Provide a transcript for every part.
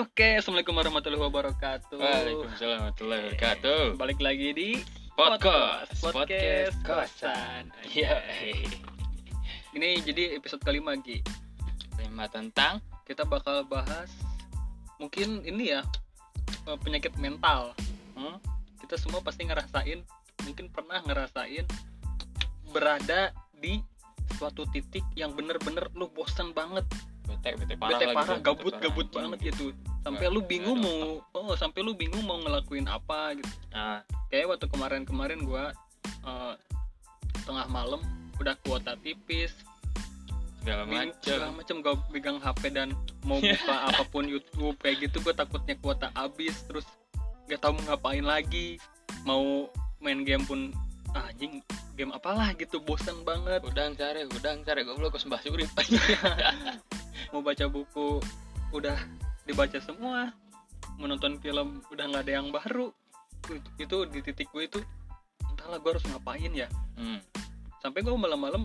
Oke, assalamualaikum warahmatullahi wabarakatuh. Waalaikumsalam warahmatullahi wabarakatuh. Balik lagi di Podcast, podcast, podcast kosan. Iya. Ini jadi episode kelima Gi. Tema tentang Kita bakal bahas mungkin ini ya eh, penyakit mental. hmm? Kita semua pasti ngerasain, mungkin pernah ngerasain berada di suatu titik yang bener-bener lu bosan banget, bete bete parah bete parah, gabut bete gabut banget gitu. Sampai lu bingung mau, oh sampai lu bingung mau ngelakuin apa gitu. Nah, kayak waktu kemarin-kemarin gua eh, tengah malam udah kuota tipis segala macam. segala macam gua pegang HP dan mau buka apa pun YouTube kayak gitu gua takutnya kuota habis terus gak tahu mau ngapain lagi mau main game pun ah, anjing game apalah gitu bosan banget Udang cari, udang cari goblok kok sembah surip. mau baca buku udah dibaca semua menonton film udah nggak ada yang baru itu, itu di titik gue itu entahlah gue harus ngapain ya hmm. sampai gue malam-malam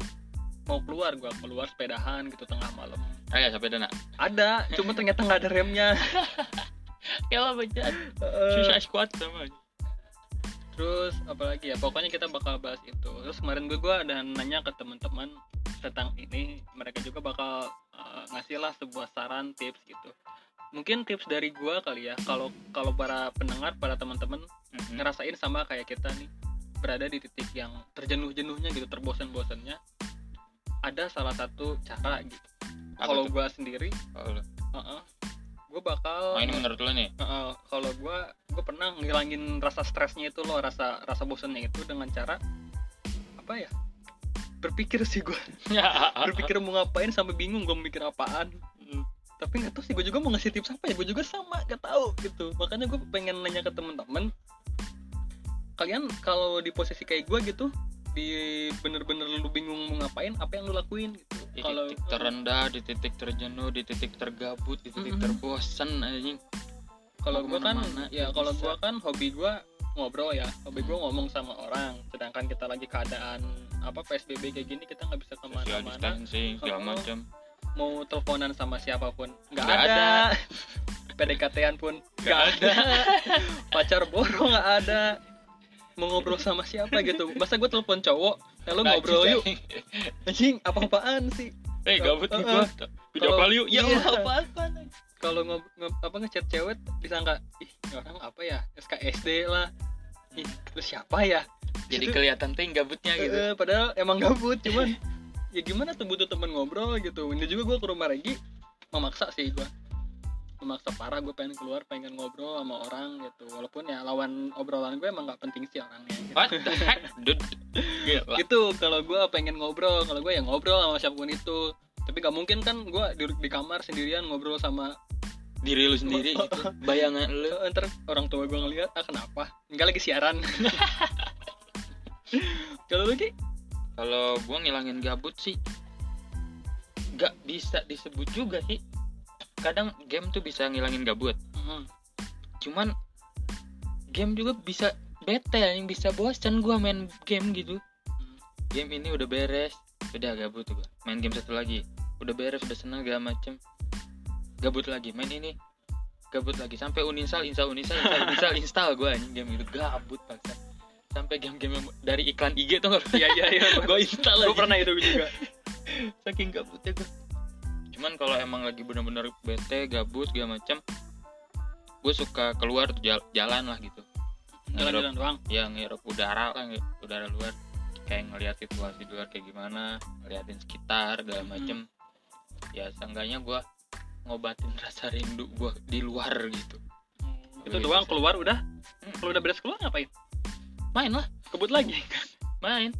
mau keluar gue keluar sepedahan gitu tengah malam Ayo sampai dana. ada cuma ternyata nggak ada remnya Ya lah baca. Eh, Susah squat sama. terus apalagi ya pokoknya kita bakal bahas itu terus kemarin gue gue ada nanya ke teman-teman tentang ini mereka juga bakal eh, ngasih lah sebuah saran tips gitu mungkin tips dari gue kali ya kalau kalau para pendengar para teman-teman Mhm. ngerasain sama kayak kita nih berada di titik yang terjenuh-jenuhnya gitu terbosan-bosannya ada salah satu cara gitu kalau gue sendiri Oh, lu. gue bakal Oh, ini menurut lu nih. Heeh, kalau gue gue pernah ngilangin rasa stresnya itu loh rasa rasa bosannya itu dengan cara apa ya berpikir sih gue berpikir mau ngapain sampai bingung gue mikir apaan. Tapi nggak tahu sih gue juga mau ngasih tips apa ya gue juga sama gak tahu gitu. Makanya gue pengen nanya ke temen-temen. Kalian kalau di posisi kayak gue gitu di bener-bener lu bingung mau ngapain apa yang lu lakuin gitu. Di kalau titik terendah, di titik terjenuh, di titik tergabut, di titik Mhm. terbosan anjing. kalau gue kan ya kalau gue kan hobi gue ngobrol ya. Hobi gue ngomong sama orang. Sedangkan kita lagi keadaan apa psbb kayak gini kita nggak bisa ke mana-mana. segala macam. Mau teleponan sama siapa pun. Nggak Nggak ada, PDKT-an pun nggak ada. pacar boro nggak ada. Mau ngobrol sama siapa gitu? Masa gue telepon cowok? Lalu ngobrol yuk. anjing. Apa-apaan sih? Eh, gabut nih gua. eh. Video Kalau- call yuk. Ya iya. Allah, apa-apaan. kalau ngob ngob- apa ngechat cewek disangka ih orang apa ya? SKSD lah. Ih lu siapa ya? Jadi kelihatan ting gabutnya gitu. Eh, padahal emang gabut cuman ya gimana tuh butuh temen ngobrol gitu ini juga gue ke rumah Regi memaksa sih gue memaksa parah gue pengen keluar pengen ngobrol sama orang gitu walaupun ya lawan obrolan gue emang nggak penting sih orangnya gitu. What the heck, dude? Gila. gitu kalau gue pengen ngobrol kalau gue ya ngobrol sama siapa pun itu tapi gak mungkin kan gue di, di kamar sendirian ngobrol sama Diri lu sendiri gitu. Bayangan lu. Ntar orang tua gue ngeliat ah kenapa enggak lagi siaran kalau lu Ki? Kalau gua ngilangin gabut sih nggak bisa disebut juga sih. Kadang game tuh bisa ngilangin gabut. Hmm. Cuman game juga bisa bete yang bisa bosan gua main game gitu. Game ini udah beres, udah gabut gua. Main game satu lagi. Udah beres, udah seneng segala macem. Gabut lagi, main ini. Gabut lagi sampai uninstall, install, uninstall, install, install, install gua anjing game itu gabut paksa. Sampai game-game dari iklan IG tuh nggak iya iya iya. Gue install gue pernah itu juga. Saking gabutnya gue cuman kalau emang lagi bener-bener bete gabut segala macam gue suka keluar tuh jal- jalan lah gitu. Jalan-jalan doang? Ya ngirup udara lah ngi- udara luar. Kayak ngeliat situasi luar kayak gimana ngeliatin sekitar segala Hmm. macem. Ya seenggaknya gue ngobatin rasa rindu gue di luar gitu. Itu doang keluar udah? Hmm. kalau udah beres keluar ngapain main lah. Kebut lagi. Main.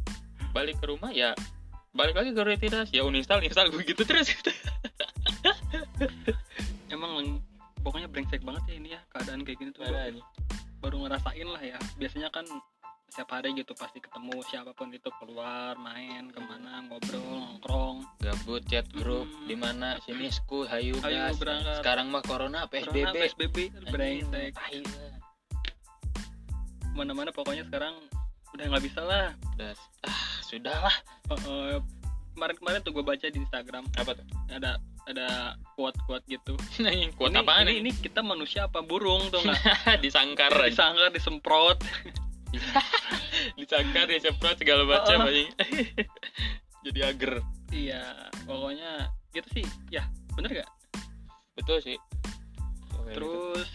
Balik ke rumah ya balik lagi ke rutinitas ya uninstall install gue gitu terus. Emang pokoknya brengsek banget ya ini ya keadaan kayak gini tuh. Parah. baru ngerasain lah ya. Biasanya kan setiap hari gitu pasti ketemu siapa pun itu keluar main ke mana ngobrol nongkrong. Gabut chat grup Hmm. di mana? Sini sku hayu Hayu, gas. berangkat. sekarang mah corona Corona, psbb PSBB Anjing, brengsek tai lah. mana-mana pokoknya sekarang udah nggak bisa lah. Udah ah sudah lah. Kemarin-kemarin tuh gue baca di Instagram. Apa tuh? Ada ada kuat-kuat gitu. Kuat ini, apaan ini, nih? ini kita manusia apa burung tuh nggak? Disangkar. Disangkar disemprot. Disangkar disemprot segala macam anjing. jadi ager. Iya pokoknya gitu sih. Ya bener gak betul sih. Oke, gitu. terus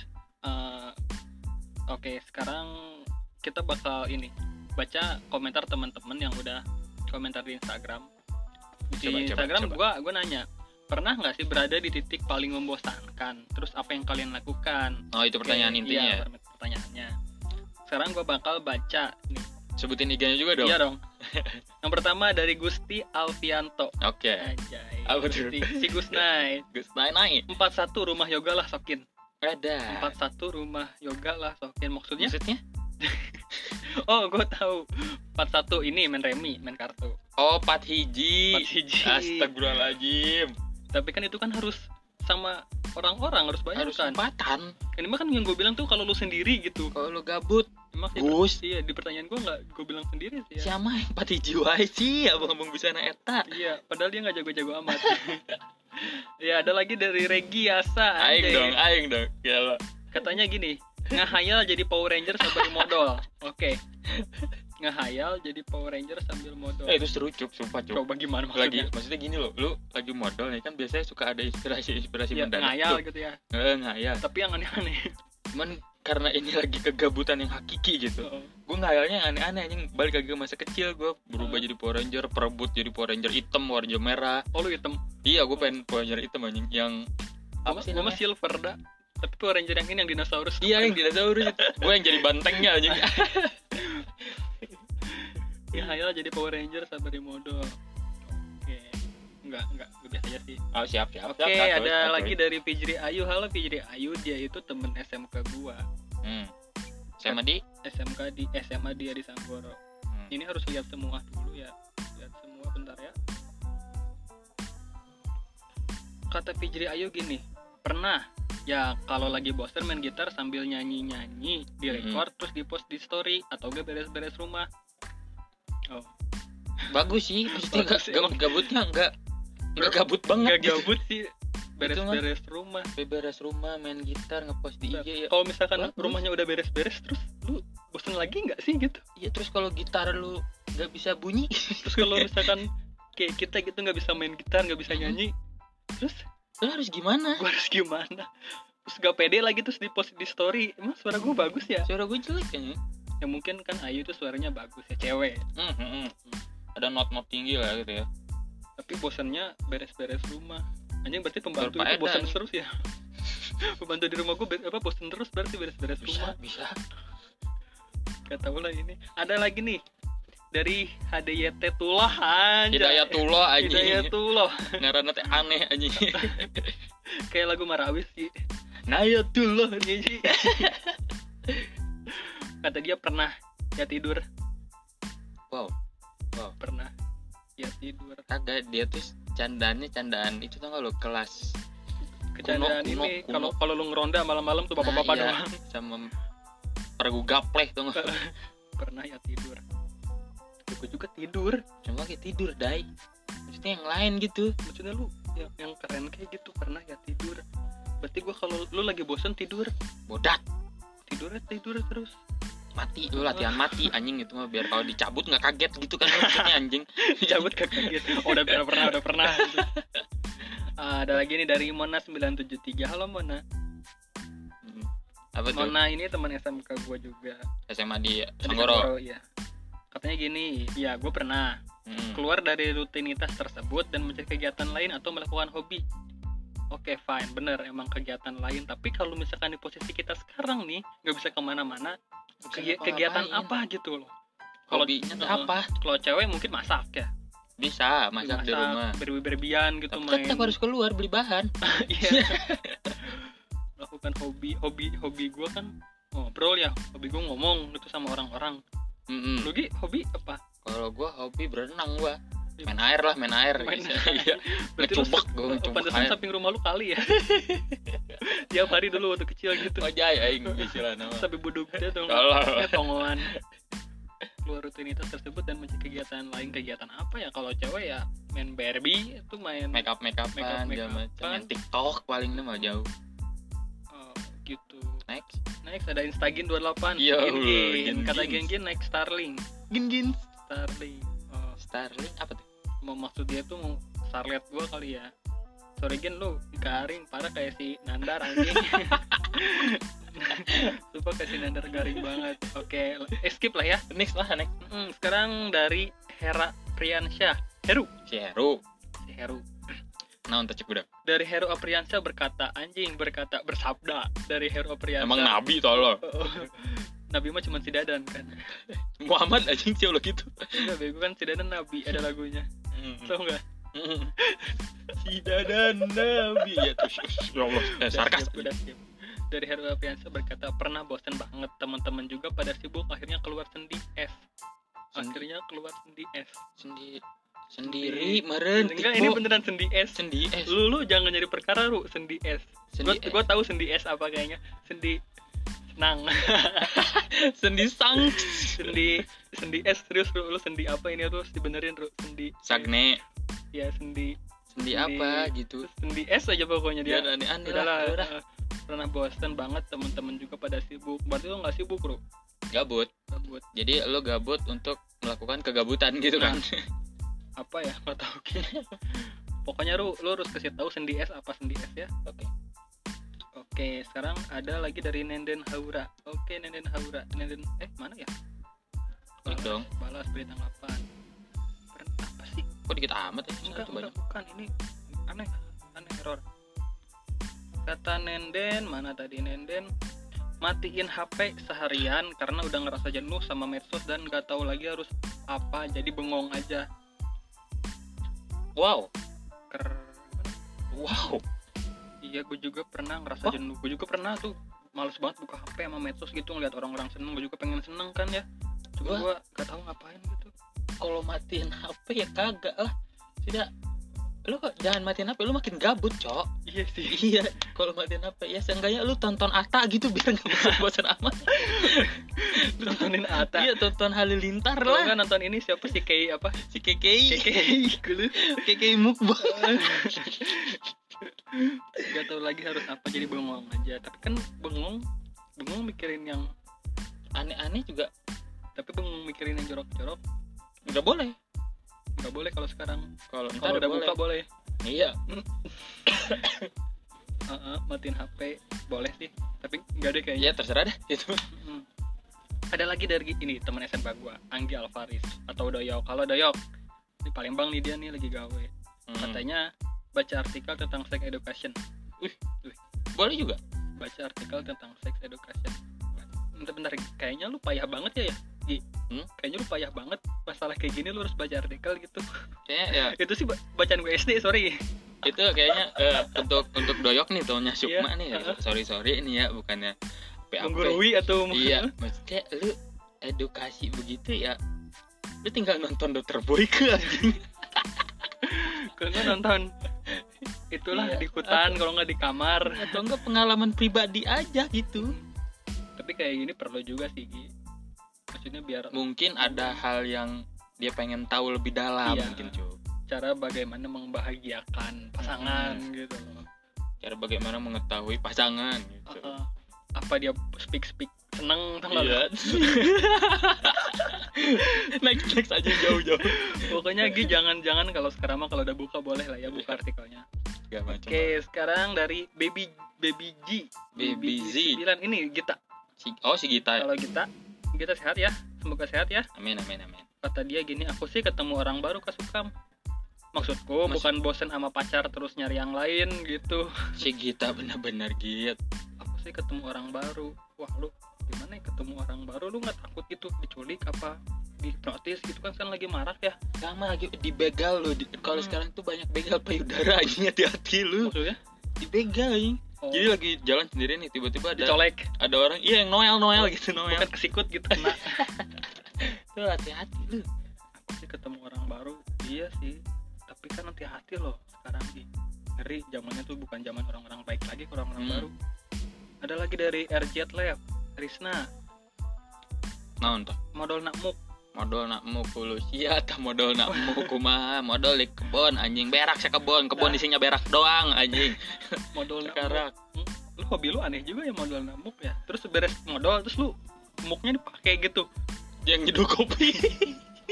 eh, oke sekarang kita bakal ini baca komentar teman-teman yang udah komentar di Instagram. Di Coba, coba, Instagram coba. gua gua nanya pernah nggak sih berada di titik paling membosankan? Terus apa yang kalian lakukan? Oh itu pertanyaan Oke, intinya iya, ya? per- pertanyaannya. Sekarang gua bakal baca nih. Sebutin IG-nya juga dong. Iya dong. Yang pertama dari Gusti Alfianto. Oke. Anjay. Apa tuh? si, si Gusnai. Gus naik. Naik 41 rumah yoga lah sokin. Ada. 41 rumah yoga lah sokin. Maksudnya? Maksudnya Oh, gue tahu. 41 ini main remi, main kartu. oh pat hiji Empat hiji. astagfirullahaladzim Tapi kan itu kan harus sama orang-orang harus banyak harus kan. empatan Ini mah kan yang gue bilang tuh kalau lu sendiri gitu. kalau lu gabut Emang Gus. iya di pertanyaan gue nggak gue bilang sendiri sih ya. siapa yang pat hiji wae sih abang-abang bisa na eta Iya, padahal dia nggak jago-jago amat. ya ada lagi dari Regi Asa. aing dong aing dong gila Katanya gini, ngahayal jadi Power Ranger sambil modal. Oke. Ngahayal jadi Power Ranger sambil modal. eh itu seru cup sumpah cup Coba gimana lagi maksudnya? maksudnya gini loh lu lagi modal nih kan biasanya suka ada inspirasi inspirasi Ya, mendadak ngayal tuh. gitu ya. Eh, ngayal Tapi yang aneh-aneh. cuman karena ini lagi kegabutan yang hakiki gitu gue ngayalnya yang aneh-aneh anjing balik lagi ke masa kecil gue berubah Hmm. jadi Power Ranger perebut jadi Power Ranger hitam Power Ranger merah Oh lu hitam. iya gue pengen Power Ranger hitam anjing yang apa sih namanya silver dah. Tapi Power Ranger yang ini yang dinosaurus. iya yang dinosaurus gue yang jadi bantengnya anjing Ya hayal jadi Power Ranger sabar modo. Oke. Enggak, enggak, gue biasa aja sih. oh siap siap Oke, siap, siap, ada siap, lagi dari Fijri Ayu. Halo Fijri Ayu, dia itu temen SMK gua. hmm. sama di SMK di SMA dia di Sanggoro. hmm. Ini harus lihat semua dulu ya. Lihat semua bentar ya. Kata Fijri Ayu gini, pernah ya kalau lagi bosen main gitar sambil nyanyi-nyanyi di record terus di post di story atau gue beres-beres rumah. Oh, bagus sih maksudnya Bagus gak, gak, gabutnya enggak enggak gabut banget gitu. gabut sih beres-beres rumah. beres rumah main gitar ngepost di IG ya Kalau misalkan Bagus. rumahnya udah beres-beres terus lu bosen lagi nggak sih gitu? Iya terus kalau gitar lu nggak bisa bunyi Terus kalau misalkan kayak kita gitu nggak bisa main gitar, nggak bisa nyanyi, terus lu harus gimana gua harus gimana? Terus gak pede lagi terus di post di story, emang suara gua bagus ya? suara gue jelek kayaknya Ya mungkin kan Ayu tuh suaranya bagus ya cewek, Hmm, hmm, hmm. ada not-not tinggi lah gitu ya tapi bosennya beres-beres rumah. Anjing berarti pembantu itu Berfaedah, bosen anjing. terus ya? pembantu di rumah gua be- apa bosen terus berarti beres-beres bisa rumah. bisa Gak tau lah ini. Ada lagi nih dari HDYT Tulah anjay. Hidayatullah anjing. Hidayatullah. ngaranna teh aneh anjing. Kayak lagu Marawis sih Nayatullah Niji kata dia pernah ya tidur. Wow pernah ya tidur. Kagak dia tuh candaan candaan itu tau gak lo kelas. Kecandaan ini kalau kalau lu ngeronda malam-malam tuh bapak-bapak Nah, iya. doang. Sama pergu gapleh tuh pernah ya tidur gue juga tidur. Cuma kayak tidur dai. Maksudnya yang lain gitu. Maksudnya lu yang, yang keren kayak gitu pernah ya tidur? Berarti gue kalau lu lagi bosen tidur? Bodat. Tidurnya tidur terus. Mati lu latihan mati anjing itu mah biar kalau dicabut nggak kaget gitu kan maksudnya anjing. Cabut ke kaget. Oh, udah pernah pernah udah pernah gitu. Ah, ada lagi nih dari Mona 973 halo Mona. Hmm. apa tuh? Mona ini teman SMK gue juga. SMA di Di Sanggoro iya katanya gini ya gue pernah Hmm. keluar dari rutinitas tersebut dan mencari kegiatan lain atau melakukan hobi. Oke fine bener emang kegiatan lain. Tapi kalau misalkan di posisi kita sekarang nih nggak bisa ke mana-mana kegi- kegiatan apa gitu loh. Kalau hobinya tuh Heeh. apa? kalau cewek mungkin masak ya. Bisa masak di rumah. berbi-berbian gitu tapi main. tetap harus keluar beli bahan. Iya. melakukan hobi hobi hobi gue kan ngobrol ya hobi gue ngomong gitu sama orang-orang Mm-mm. lu Gi, hobi apa? Kalau gua hobi berenang gua. Main air lah main air. Main iya. Berarti lu ngecubak se- gua ngecubak pantesan air. samping rumah lu kali ya. Tiap hari dulu waktu kecil gitu. Oh jay aing nama. Sampai buduk dia tuh. Kalau. Eh tongolan. Keluar rutinitas tersebut dan mencari kegiatan lain. Kegiatan apa ya? Kalau cewek ya main Barbie itu main make up make upan Make up- make upan. main TikTok paling mah jauh. Oh, gitu next. Next ada Instagin 28 Yo, Gin kata Gin. Gin next Starling gin gin Starling oh, Starling apa tuh? Mau maksud dia tuh mau Starlet gua kali ya. Sorry Gin lu garing. Parah kayak si Nandar anjing. Sumpah kayak si Nandar garing banget. Oke, eh, skip lah ya. Next lah next. Hmm, sekarang dari Hera Priyansyah Heru. Si Heru. Si Heru nah untuk udah dari Heru Apriansyah berkata anjing berkata bersabda. Dari Heru Apriansyah emang nabi tolol Oh, Nabi mah cuma si Dadan kan? Muhammad anjing lo gitu. Enggak bego kan si Dadan Nabi ada lagunya. Hmm. tau enggak si dadan nabi. Ya terus ya Allah eh, sarkas. Udah skip dari Heru Apriansyah berkata pernah bosan banget teman-teman juga pada sibuk akhirnya keluar sendi Sendi? akhirnya keluar sendi es. Sendiri sendiri meren enggak ini beneran sendi es. Sendi eh lu lu jangan jadi perkara lu sendi es. Sendi gua, gua tahu sendi es apa kayaknya. Sendi senang. Sendi sang. Sendi sendi es serius lu, lu sendi apa ini terus dibenerin lu sendi sagne. Ya sendi. Sendi Sendi- apa gitu. Sendi es aja pokoknya dia. Dia aneh aneh lah udah eh, pernah bosan banget teman-teman juga pada sibuk. Berarti lu nggak sibuk bro gabut. Buat jadi lo gabut untuk melakukan kegabutan gitu kan apa ya? Nggak tahu pokoknya lu lu harus kasih tahu sendi es apa sendi es ya. Oke. Oke sekarang ada lagi dari Nenden Haura. Oke Nenden Haura. Nenden eh mana ya? Klik dong. balas berita 8 Pern- apa sih? Kok dikit amat ya? Enggak enggak bukan. Ini aneh aneh error. Kata Nenden mana tadi Nenden? Matiin HP seharian karena udah ngerasa jenuh sama medsos dan nggak tahu lagi harus apa jadi bengong aja wow. Ker wow. Iya gue juga pernah ngerasa Wah. jenuh. Gue juga pernah tuh males banget buka HP sama medsos gitu ngeliat orang-orang seneng. Gue juga pengen seneng kan ya. Cuma gue gak tahu ngapain gitu. Kalau matiin HP ya kagak lah. Tidak lu kok jangan matiin HP lu makin gabut cok. Iya sih. Iya kalau matiin HP ya seenggaknya lu tonton Ata gitu biar nggak bosan-bosan amat. Nontonin Ata iya tonton Halilintar lah. nggak nonton ini siapa sih Kei apa? Si Kekei. Kei dulu Kekei mukbang. Gak tahu lagi harus apa jadi bengong aja. Tapi kan bengong bengong mikirin yang aneh-aneh juga. Tapi bengong mikirin yang jorok-jorok. Nggak boleh nggak boleh kalau sekarang. Kalau kalau udah buka boleh. iya. Heeh, matiin HP boleh sih tapi nggak deh kayaknya. Ya terserah deh itu Hmm. ada lagi dari ini teman SMP gua Anggi Alvaris atau Doyok. Kalau Doyok. Di Palembang nih dia nih lagi gawe. Hmm. katanya baca artikel tentang sex education. Boleh juga? Baca artikel tentang sex education. Bentar-bentar kayaknya lu payah banget ya ya Hmm? kayaknya lu payah banget masalah kayak gini lu harus baca artikel gitu. Kayaknya ya. Itu sih ba- bacaan gue SD sorry. Itu kayaknya eh, untuk untuk doyok nih taunya Sukma Iya. nih. Sorry sorry ini ya bukannya PAP menggurui atau iya maksudnya lu edukasi begitu ya lu tinggal nonton Dokter Boyke anjing. Kalau nggak nonton. Itulah Iya. di hutan kalau nggak di kamar. Atau enggak pengalaman pribadi aja gitu. Tapi kayak gini perlu juga sih Gi. Maksudnya biar mungkin ada hal yang dia pengen tahu lebih dalam Iya. mungkin cuy cara bagaimana membahagiakan pasangan gitu loh. Cara bagaimana mengetahui pasangan gitu. Uh-uh. apa dia speak speak seneng nggak Iya. next next aja jauh-jauh. Pokoknya Gi jangan-jangan kalau sekarang mah kalau udah buka boleh lah ya buka artikelnya. Gak macam oke sekarang dari baby baby G. Baby Z. 9 ini Gita. Si, oh si Gita. Kalau Gita Gita sehat ya. Semoga sehat ya. Amin amin amin. Kata dia gini aku sih ketemu orang baru kasukam maksudku Maksud- bukan bosen sama pacar terus nyari yang lain gitu. Si Gita benar-benar git aku sih ketemu orang baru. Wah lu gimana ya ketemu orang baru? Lu nggak takut gitu diculik apa dihipnotis gitu? Kan sekarang lagi marak ya. Sama lagi dibegal lo Di- kalau Hmm. sekarang tuh banyak begal payudara aja hati-hati lu. Maksudnya? Dibegal ing. Jadi lagi jalan sendiri nih tiba-tiba ada dicolek. ada orang iya yang Noel Noel gitu Noel. bukan kesikut gitu kena. Tuh hati-hati lu. Aku sih ketemu orang baru iya sih. Tapi kan hati-hati loh sekarang sih. Ngeri zamannya tuh bukan zaman orang-orang baik lagi orang-orang Hmm. baru. Ada lagi dari RJ Lab Risna nah entah modal nakmuk modal nak mau sia atau modal nak mau kumaha modal di kebon anjing. Berak saya kebon. Kebon Nah. isinya berak doang anjing. Modal nak sekarang muk. lu hobi lu aneh juga ya modal namuk ya. Terus beres modal terus lu muknya dipakai gitu. Yang nyeduh kopi.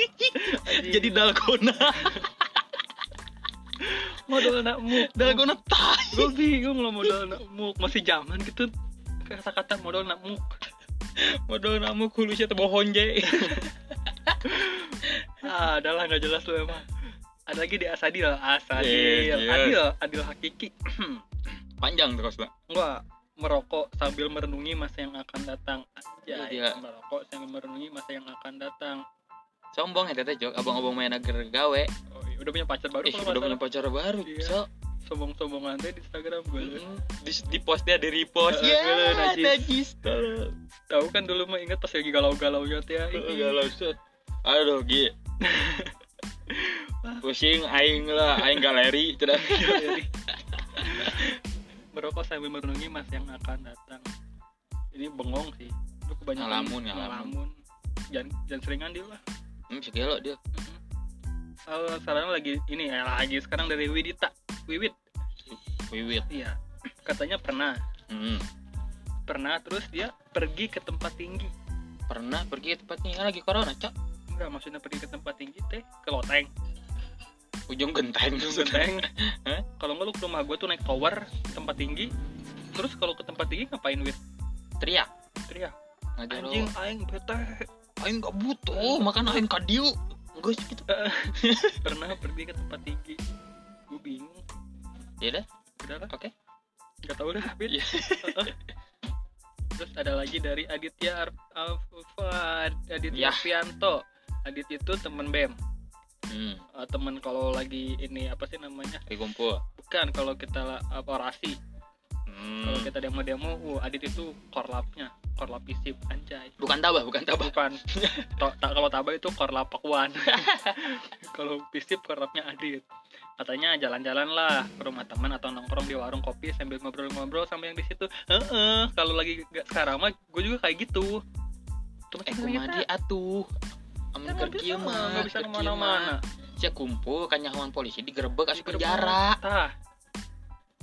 Jadi dalgona. Modal namuk. Dalgona tai. Gue bingung lo modal namuk. Masih zaman gitu. Kata-kata modal namuk. Modal namu kulusnya tebohon je ah adalah nggak jelas lu emang. Ada lagi di Asadil. Asadil. Yes, yes. Adil Adil Hakiki. Panjang terus lah gua merokok sambil merenungi masa yang akan datang. Aja Iya. merokok sambil merenungi masa yang akan datang. Sombong ya teteh jok. Abang-abang main agar gawe. Oh, iya. udah punya pacar baru Ih, kalau udah nggak punya pacar baru Iya. so sombong-sombongan deh di Instagram gue mm, di, di postnya di repost. Eh, ya eh, najis. tahu kan dulu mah inget pas lagi galau-galau ya Eh, galau set aduh gi pusing aing lah aing galeri tidak merokok sambil merenungi masa yang akan datang? Ini bengong sih. Lu kebanyakan Ngalamun, ngalamun. jangan jangan seringan dia lah. Hmm segelo dia. Hal saran lagi ini ya lagi sekarang dari Widita. Wiwit. Wiwit. Iya. Katanya pernah. Hmm. pernah terus dia pergi ke tempat tinggi. Pernah pergi ke tempat tinggi. Lagi corona cok enggak maksudnya pergi ke tempat tinggi teh ke loteng. Ujung genteng. Genteng. Kalau nggak lu ke rumah gue tuh naik tower tempat tinggi. Terus kalau ke tempat tinggi ngapain wit? Teriak. Teriak. Ngajar anjing aing bete. Aing gak butuh makan aing kadiu. Gue gitu. Pernah pergi ke tempat tinggi. Gue bingung. Ya dah udah lah. Oke. Nggak tahu dah Wit. Iya. terus ada lagi dari Aditya Ar Aditya Yah. Fianto Adit itu temen BEM hmm. Eh, temen kalau lagi ini apa sih namanya? Lagi kumpul. Bukan kalau kita la- apa, orasi hmm. kalau kita demo-demo uh Adit itu korlapnya korlap isip anjay. Bukan tabah bukan tabah. Bukan. Tak kalau tabah itu korlap pakuan. Kalau pisip korlapnya Adit. Katanya jalan-jalan lah ke rumah teman atau nongkrong di warung kopi sambil ngobrol-ngobrol sama yang di situ. Heeh, kalau lagi gak sekarang mah gue juga kayak gitu. Cuma eh kumadi atuh amun kan nggak kerja bisa, mah nggak bisa ke mana-mana. Sia kumpul kan nyahuan polisi digerebek asup penjara. tah.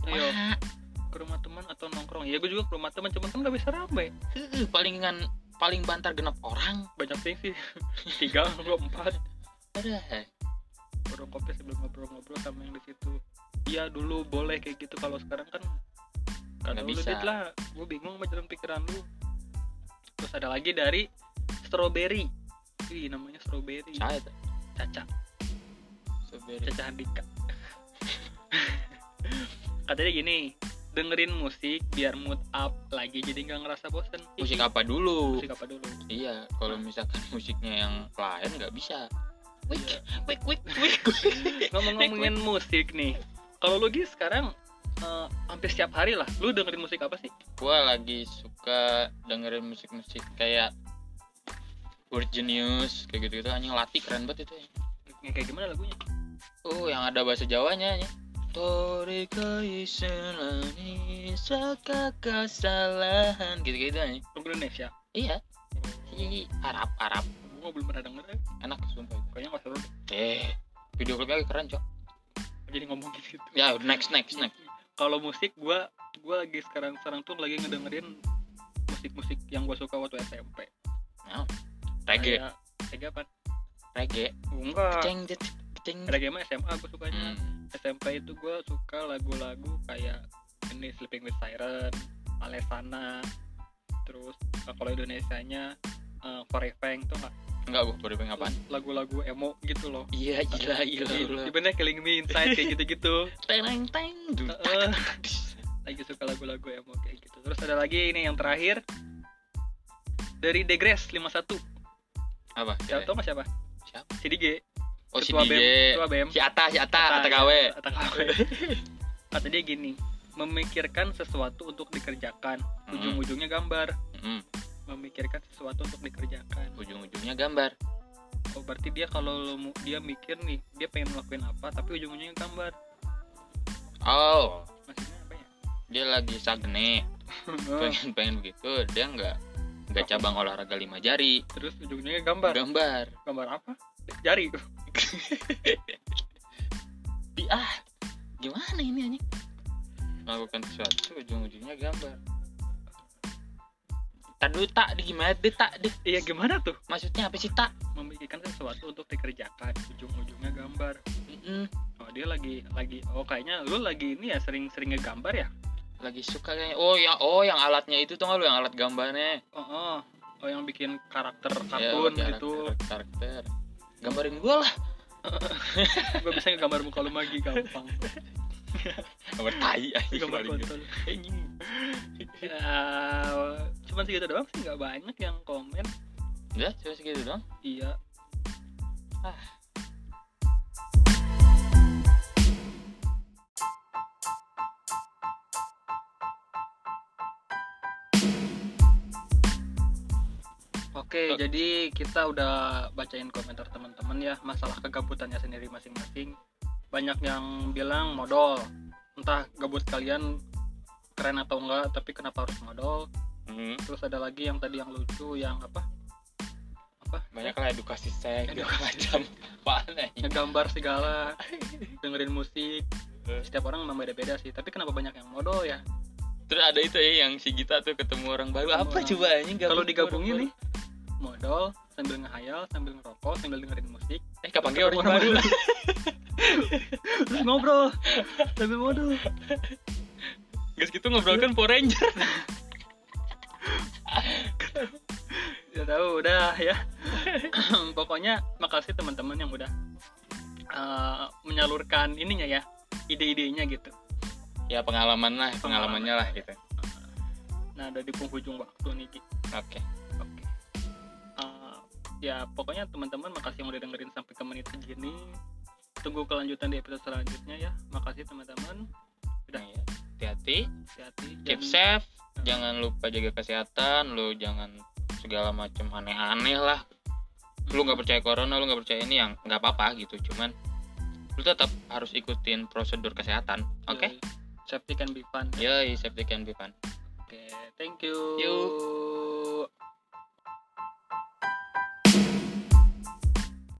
Ayo ke rumah teman atau nongkrong. Ya gue juga ke rumah teman cuman kan gak bisa rame heuh, palingan paling bantar genap orang. Banyak ting sih. Tiga dua empat. Ada warung kopi sambil ngobrol-ngobrol sama yang di situ. Iya dulu boleh kayak gitu. Kalau sekarang kan kata lu bisa. dit lah. Gue bingung sama jalan pikiran lu. Terus ada lagi dari strawberry Wih namanya strawberry. Tuh Caca. Strawberry. Caca Handika katanya gini dengerin musik biar mood up lagi jadi nggak ngerasa bosen. Musik apa dulu? Musik apa dulu? Iya kalau misalkan musiknya yang lain nggak bisa. Wik Iya. wik wik wik. Ngomong-ngomongin musik nih kalau lu sekarang eh, hampir setiap hari lah lu dengerin musik apa sih? Gua lagi suka dengerin musik-musik kayak Word Genius kayak gitu gitu anjing latih keren banget itu ya. Kayak gimana lagunya? Oh yang ada bahasa Jawanya ya Torekai selani saka kesalahan gitu gitu aja lagu Indonesia? Iya. Hi, Arab Arab gue belum pernah denger eh. enak sumpah. Kayaknya nggak seru eh video klipnya keren cok. Jadi ngomongin gitu. Ya next next next. Kalau musik gue gue lagi sekarang sekarang tuh lagi ngedengerin musik-musik yang gue suka waktu SMP reggae. Kayak- reggae apa? Reggae. Enggak. Ceng ceng reggae mah SMA gue sukanya. Hmm. SMP itu gue suka lagu-lagu kayak ini Sleeping with Siren Alesana terus eh, kalau Indonesianya uh, Korefeng tuh nggak? Enggak gua baru pengen apaan? Lagu-lagu emo gitu loh. Iya gila gila gila. Gimana Killing Me Inside kayak gitu-gitu. Teng teng lagi suka lagu-lagu emo kayak gitu. Terus ada lagi ini yang terakhir. Dari Degres 51 apa? Ya tau nggak siapa? Siapa? si DJ oh si DJ BEM ketua BEM si Ata si Ata Ata Ata, ya, Ata gawe kata dia gini memikirkan sesuatu untuk dikerjakan. Hmm. ujung-ujungnya gambar. Hmm, memikirkan sesuatu untuk dikerjakan. Ujung-ujungnya gambar. Oh berarti dia kalau dia mikir nih dia pengen ngelakuin apa tapi ujung-ujungnya gambar. Oh. Maksudnya apa ya? Dia lagi sagne pengen pengen begitu dia nggak ada cabang olahraga lima jari. Terus ujungnya gambar. Gambar. Gambar apa? Jari. Di ah gimana ini anjing? Melakukan sesuatu ujung-ujungnya gambar. Tak dulu tak di gimana? Deh tak deh iya gimana tuh? Maksudnya apa sih tak? Memikirkan sesuatu untuk dikerjakan ujung-ujungnya gambar. Mm-mm. oh dia lagi lagi oh kayaknya lu lagi ini ya sering-sering ngegambar ya lagi suka kayaknya. Oh yang oh yang alatnya itu tuh nggak lu yang alat gambarnya? Oh oh, oh yang bikin karakter Ya, kartun karakter, gitu. karakter gambarin gua lah. Gue bisa ngegambar muka lu lagi gampang. Gambar tai anjing gambar kontol. ya cuman segitu doang sih nggak banyak yang komen. Udah cuma segitu doang? Iya Oke, Oke. jadi kita udah bacain komentar teman-teman ya masalah kegabutannya sendiri masing-masing. Banyak yang bilang modal, entah gabut kalian keren atau enggak, tapi kenapa harus modal? Hmm, Terus ada lagi yang tadi yang lucu, yang apa? Apa? banyak lah edukasi segala macam Ngegambar segala, dengerin musik. Setiap orang memang beda-beda sih, tapi kenapa banyak yang modal ya? terus ada itu ya yang si Gita tuh ketemu orang baru Ketemu apa orang- coba anjing Kalau digabungin nih, modal sambil ngehayal, sambil ngerokok, sambil dengerin musik, eh kapan kayak orang baru terus ngobrol. Sambil modal. Guys gitu ngobrol kan Power Ranger. Ya tahu udah ya. Pokoknya makasih teman-teman yang udah uh, menyalurkan ininya ya ide-idenya gitu. Ya pengalaman lah pengalamannya lah gitu. Nah udah di penghujung waktu nih Ki. oke. Uh, ya pokoknya teman-teman makasih yang udah dengerin sampai ke menit segini. Tunggu kelanjutan di episode selanjutnya ya. Makasih teman-teman. Udah. Nah, ya. hati-hati. Hati-hati keep jangan- safe. Jangan lupa jaga kesehatan. Lu jangan segala macam aneh-aneh lah. Lu nggak percaya corona lu nggak percaya ini yang nggak apa-apa gitu. Cuman lu tetap harus ikutin prosedur kesehatan oke? Yoi. safety can be fun. Yoi safety can be fun. Oke thank you. Yuk.